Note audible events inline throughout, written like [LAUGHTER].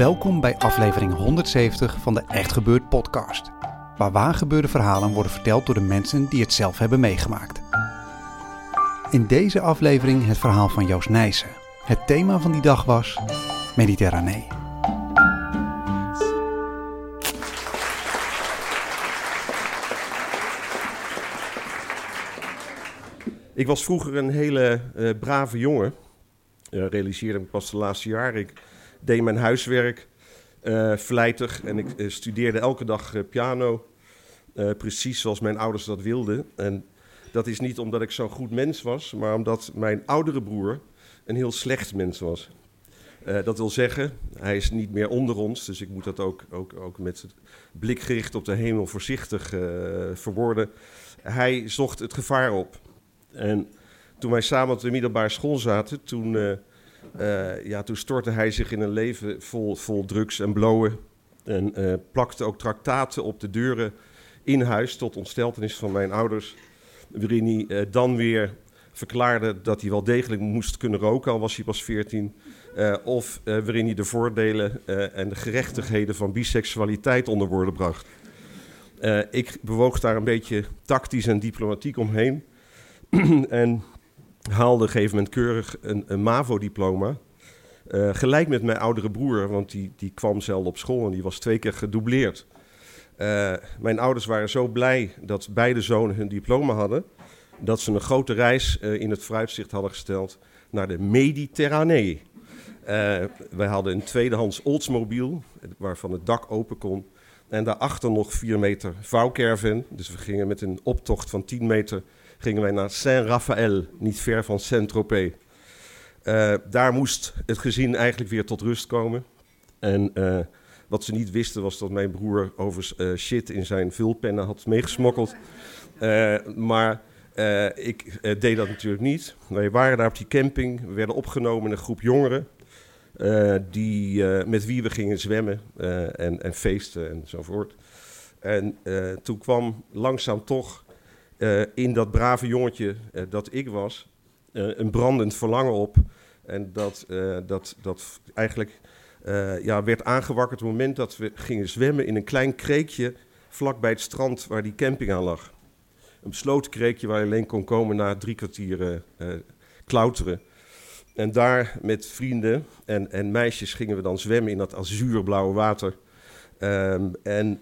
Welkom bij aflevering 170 van de Echt Gebeurd podcast. Waar waargebeurde verhalen worden verteld door de mensen die het zelf hebben meegemaakt. In deze aflevering het verhaal van Joost Nijssen. Het thema van die dag was Mediterranee. Ik was vroeger een hele eh, brave jongen. Eh, realiseerde ik pas de laatste jaren. Ik deed mijn huiswerk eh vlijtig en ik eh, studeerde elke dag eh, piano. Precies zoals mijn ouders dat wilden. En dat is niet omdat ik zo'n goed mens was, maar omdat mijn oudere broer een heel slecht mens was. Dat wil zeggen, hij is niet meer onder ons, dus ik moet dat ook, ook, ook met blik gericht op de hemel voorzichtig eh, verwoorden. Hij zocht het gevaar op. En toen wij samen op de middelbare school zaten, toen, eh, ja, toen stortte hij zich in een leven vol, vol drugs en blowen. En eh, plakte ook traktaten op de deuren in huis, tot ontsteltenis van mijn ouders. Waarin hij eh, dan weer verklaarde dat hij wel degelijk moest kunnen roken, al was hij pas 14. Eh, of waarin hij de voordelen en de gerechtigheden van biseksualiteit onder woorden bracht. Ik bewoog daar een beetje tactisch en diplomatiek omheen. [CLEARS THROAT] en haalde op een gegeven moment keurig een, MAVO-diploma. Eh, gelijk met mijn oudere broer, want die, die kwam zelden op school en die was twee keer gedoubleerd. Eh, mijn ouders waren zo blij dat beide zonen hun diploma hadden, dat ze een grote reis eh, in het vooruitzicht hadden gesteld naar de Mediterranee. Wij hadden een tweedehands Oldsmobile, waarvan het dak open kon. En daarachter nog 4 meter vouwcaravan. Dus we gingen met een optocht van 10 meter gingen wij naar Saint-Raphaël, niet ver van Saint-Tropez. Eh, daar moest het gezin eigenlijk weer tot rust komen. En eh, wat ze niet wisten was dat mijn broer overigens eh, shit in zijn vulpennen had meegesmokkeld. Maar ik deed dat natuurlijk niet. Wij waren daar op die camping, we werden opgenomen in een groep jongeren. die, met wie we gingen zwemmen en, en feesten. En eh, toen kwam langzaam toch eh, in dat brave jongetje eh, dat ik was, eh, een brandend verlangen op. En dat, dat, dat eigenlijk ja, werd aangewakkerd op het moment dat we gingen zwemmen in een klein kreekje vlak bij het strand waar die camping aan lag. Een besloten kreekje waar je alleen kon komen na drie kwartier klauteren. En daar met vrienden en, en meisjes gingen we dan zwemmen in dat azuurblauwe water. Ehm, en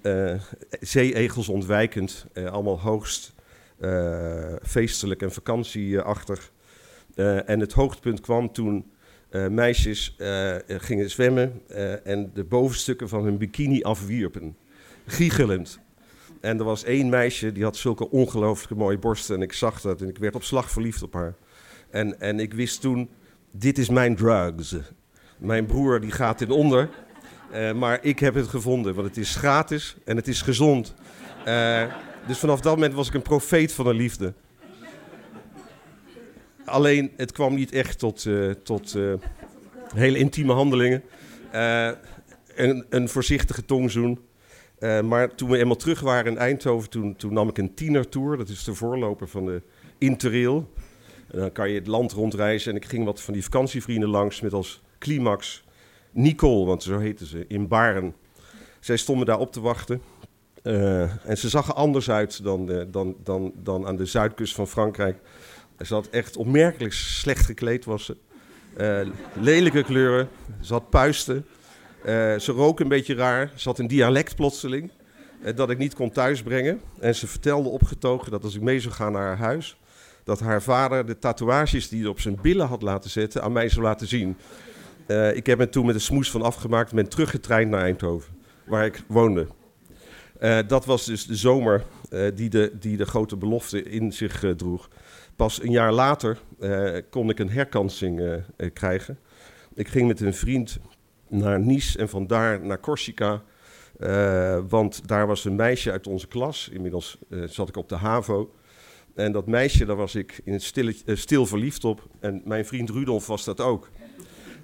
zeeegels ontwijkend, allemaal hoogst feestelijk en vakantieachtig. Eh, en het hoogtepunt kwam toen eh, meisjes eh, gingen zwemmen eh, en de bovenstukken van hun bikini afwierpen. Giechelend. En er was één meisje die had zulke ongelooflijke mooie borsten en ik zag dat en ik werd op slag verliefd op haar. En, en ik wist toen, dit is mijn drugs. Mijn broer die gaat in onder, eh, maar ik heb het gevonden, want het is gratis en het is gezond. Eh, dus vanaf dat moment was ik een profeet van de liefde. Alleen, het kwam niet echt tot, eh, tot eh, hele intieme handelingen. Eh, een, een voorzichtige tongzoen. Maar toen we eenmaal terug waren in Eindhoven, toen, toen nam ik een tienertour. Dat is de voorloper van de Interrail. En dan kan je het land rondreizen. En ik ging wat van die vakantievrienden langs met als climax Nicole, want zo heette ze, in Baren. Zij stonden daar op te wachten. Eh, en ze zag er anders uit dan, eh, dan, dan, dan aan de zuidkust van Frankrijk. Ze had echt opmerkelijk slecht gekleed was ze. Eh, lelijke kleuren. Ze had puisten. ze rook een beetje raar, ze had een dialect plotseling, dat ik niet kon thuisbrengen. En ze vertelde opgetogen dat als ik mee zou gaan naar haar huis, dat haar vader de tatoeages die hij op zijn billen had laten zetten aan mij zou laten zien. ik heb me toen met een smoes van afgemaakt en ben teruggetraind naar Eindhoven, waar ik woonde. Dat was dus de zomer die, de, die de grote belofte in zich droeg. Pas een jaar later kon ik een herkansing krijgen. Ik ging met een vriend naar Nice en vandaar naar Corsica. Want daar was een meisje uit onze klas. Inmiddels zat ik op de HAVO. En dat meisje, daar was ik in stil verliefd op. En mijn vriend Rudolf was dat ook.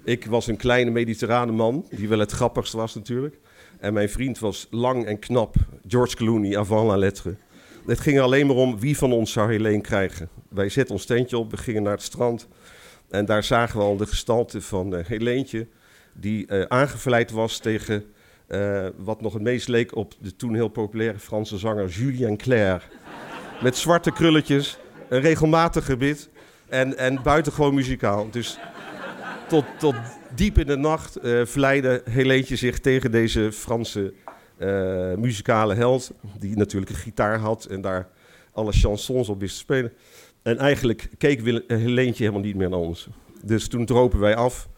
Ik was een kleine mediterrane man, die wel het grappigst was natuurlijk. En mijn vriend was lang en knap, George Clooney, avant la lettre. Het ging alleen maar om wie van ons zou Helene krijgen. Wij zetten ons tentje op, we gingen naar het strand. En daar zagen we al de gestalte van uh, die uh, aangevleid was tegen uh, wat nog het meest leek op de toen heel populaire Franse zanger Julien Clerc. Met zwarte krulletjes, een regelmatig gebit en, en buitengewoon muzikaal. Dus tot, tot diep in de nacht uh, vleide Helentje zich tegen deze Franse uh, muzikale held. Die natuurlijk een gitaar had en daar alle chansons op wist te spelen. En eigenlijk keek Helentje helemaal niet meer naar ons. Dus toen dropen wij af,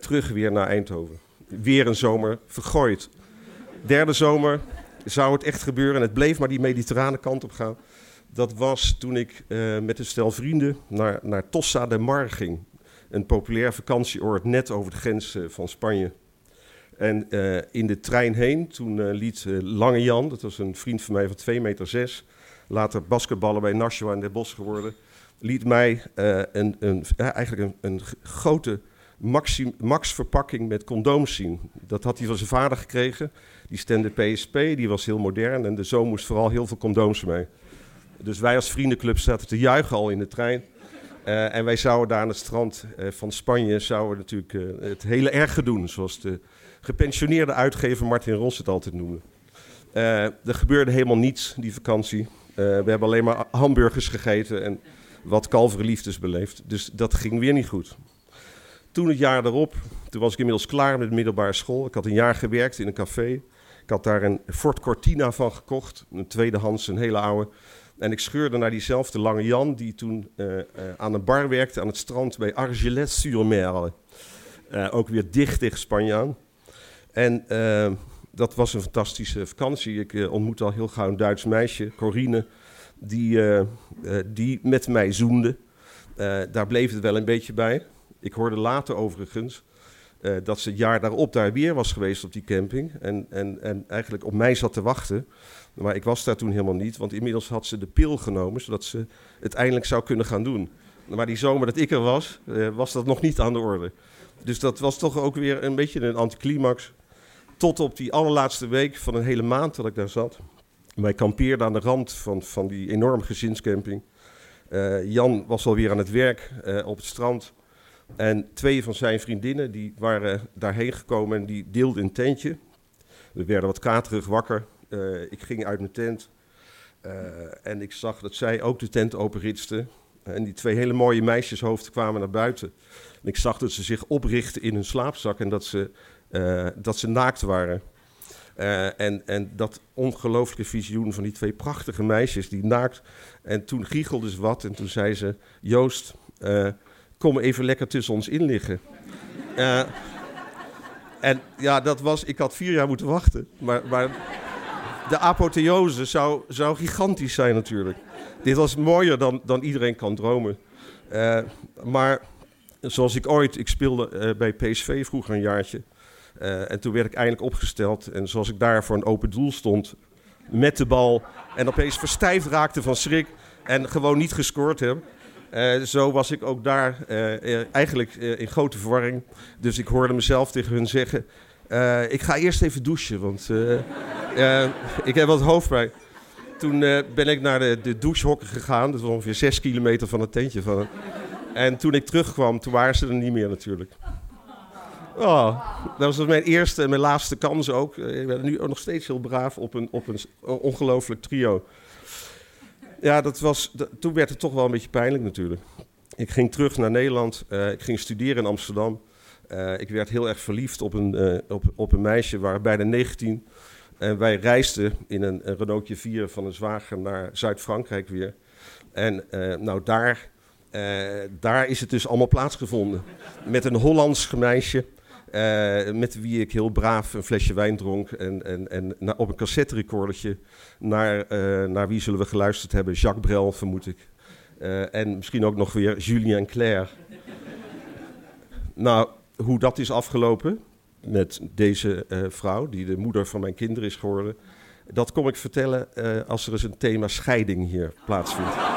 terug weer naar Eindhoven. Weer een zomer vergooid. Derde zomer zou het echt gebeuren en het bleef maar die mediterrane kant op gaan. Dat was toen ik met een stel vrienden naar, naar Tossa de Mar ging. Een populair vakantieoord net over de grens uh, van Spanje. En uh, in de trein heen, toen uh, liet Lange Jan, dat was een vriend van mij van 2 meter 6, later basketballen bij Nashua in Den Bosch geworden, liet mij een, een, eigenlijk een, een grote max verpakking met condooms zien. Dat had hij van zijn vader gekregen. Die stemde PSP, die was heel modern en de zoon moest vooral heel veel condooms mee. Dus wij als vriendenclub zaten te juichen al in de trein. En wij zouden daar aan het strand van Spanje zouden natuurlijk het hele erge doen, zoals de gepensioneerde uitgever Martin Ros het altijd noemde. Er gebeurde helemaal niets die vakantie. We hebben alleen maar hamburgers gegeten en wat kalverenliefdes beleefd. Dus dat ging weer niet goed. Toen het jaar erop, toen was ik inmiddels klaar met de middelbare school. Ik had een jaar gewerkt in een café. Ik had daar een Ford Cortina van gekocht, een tweedehands, een hele oude. En ik scheurde naar diezelfde lange Jan, die toen uh, uh, aan een bar werkte aan het strand bij Argelès-sur-Mer. Uh, ook weer dicht tegen Spanje aan. En dat was een fantastische vakantie. Ik ontmoette al heel gauw een Duits meisje, Corine, die, die met mij zoende. daar bleef het wel een beetje bij. Ik hoorde later overigens dat ze het jaar daarop daar weer was geweest op die camping. En, en, en eigenlijk op mij zat te wachten. Maar ik was daar toen helemaal niet, want inmiddels had ze de pil genomen, zodat ze het eindelijk zou kunnen gaan doen. Maar die zomer dat ik er was, was dat nog niet aan de orde. Dus dat was toch ook weer een beetje een anticlimax. Tot op die allerlaatste week van een hele maand dat ik daar zat. Wij kampeerden aan de rand van, van die enorme gezinscamping. Uh, Jan was alweer aan het werk op het strand. En twee van zijn vriendinnen die waren daarheen gekomen en die deelden een tentje. We werden wat katerig wakker. Uh, ik ging uit mijn tent. en ik zag dat zij ook de tent openritsten. En die twee hele mooie meisjeshoofden kwamen naar buiten. En ik zag dat ze zich oprichten in hun slaapzak en dat ze uh, dat ze naakt waren. En, en dat ongelooflijke visioen van die twee prachtige meisjes die naakt. En toen giechelde ze wat en toen zei ze: Joost, kom even lekker tussen ons in liggen. en ja, dat was. Ik had vier jaar moeten wachten. Maar, maar de apotheose zou, zou gigantisch zijn, natuurlijk. Dit was mooier dan, dan iedereen kan dromen. maar zoals ik ooit. Ik speelde bij PSV vroeger een jaartje. En toen werd ik eindelijk opgesteld. En zoals ik daar voor een open doel stond met de bal. En opeens verstijfd raakte van schrik. En gewoon niet gescoord heb. Uh, zo was ik ook daar uh, eigenlijk in grote verwarring. Dus ik hoorde mezelf tegen hun zeggen: Ik ga eerst even douchen, want ik heb wat hoofdpijn. Toen ben ik naar de, de douchehokken gegaan. Dat was ongeveer zes kilometer van het tentje van En toen ik terugkwam, toen waren ze er niet meer natuurlijk. Oh, dat was mijn eerste en mijn laatste kans ook. Eh, ik ben nu nog steeds heel braaf op een, op een ongelooflijk trio. Ja, dat was, toen werd het toch wel een beetje pijnlijk natuurlijk. Ik ging terug naar Nederland. Uh, ik ging studeren in Amsterdam. Eh, ik werd heel erg verliefd op een, eh, op, op een meisje, waren bijna 19. En wij reisden in een, Renaultje 4 van een zwager naar Zuid-Frankrijk weer. En eh, nou, daar, eh, daar is het dus allemaal plaatsgevonden. Met een Hollands meisje. Eh, met wie ik heel braaf een flesje wijn dronk. En, en, en op een cassette recordertje. Naar, eh, naar wie zullen we geluisterd hebben? Jacques Brel, vermoed ik. Eh, en misschien ook nog weer Julien Clerc. nou, hoe dat is afgelopen met deze vrouw, die de moeder van mijn kinderen is geworden. Dat kom ik vertellen als er eens een thema scheiding hier plaatsvindt.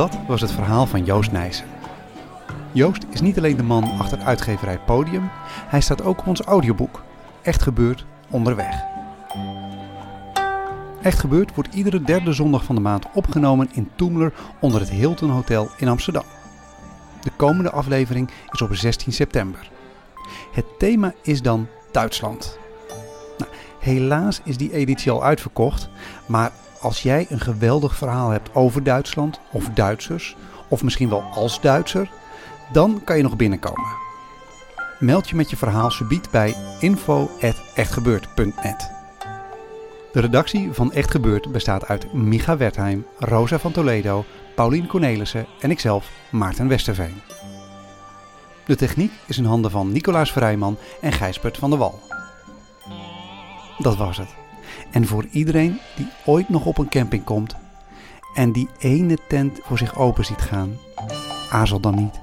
Dat was het verhaal van Joost Nijssen. Joost is niet alleen de man achter uitgeverij Podium, hij staat ook op ons audioboek Echt Gebeurd Onderweg. Echt Gebeurd wordt iedere derde zondag van de maand opgenomen in Toemler onder het Hilton Hotel in Amsterdam. De komende aflevering is op 16 september. Het thema is dan Duitsland. Nou, helaas is die editie al uitverkocht, maar als jij een geweldig verhaal hebt over Duitsland of Duitsers, of misschien wel als Duitser, dan kan je nog binnenkomen. Meld je met je verhaal subiet bij info.echtgebeurd.net. De redactie van Echt Gebeurd bestaat uit Micha Wertheim, Rosa van Toledo, Paulien Cornelissen en ikzelf, Maarten Westerveen. De techniek is in handen van Nicolaas Vrijman en Gijsbert van der Wal. Dat was het. En voor iedereen die ooit nog op een camping komt en die ene tent voor zich open ziet gaan, aarzel dan niet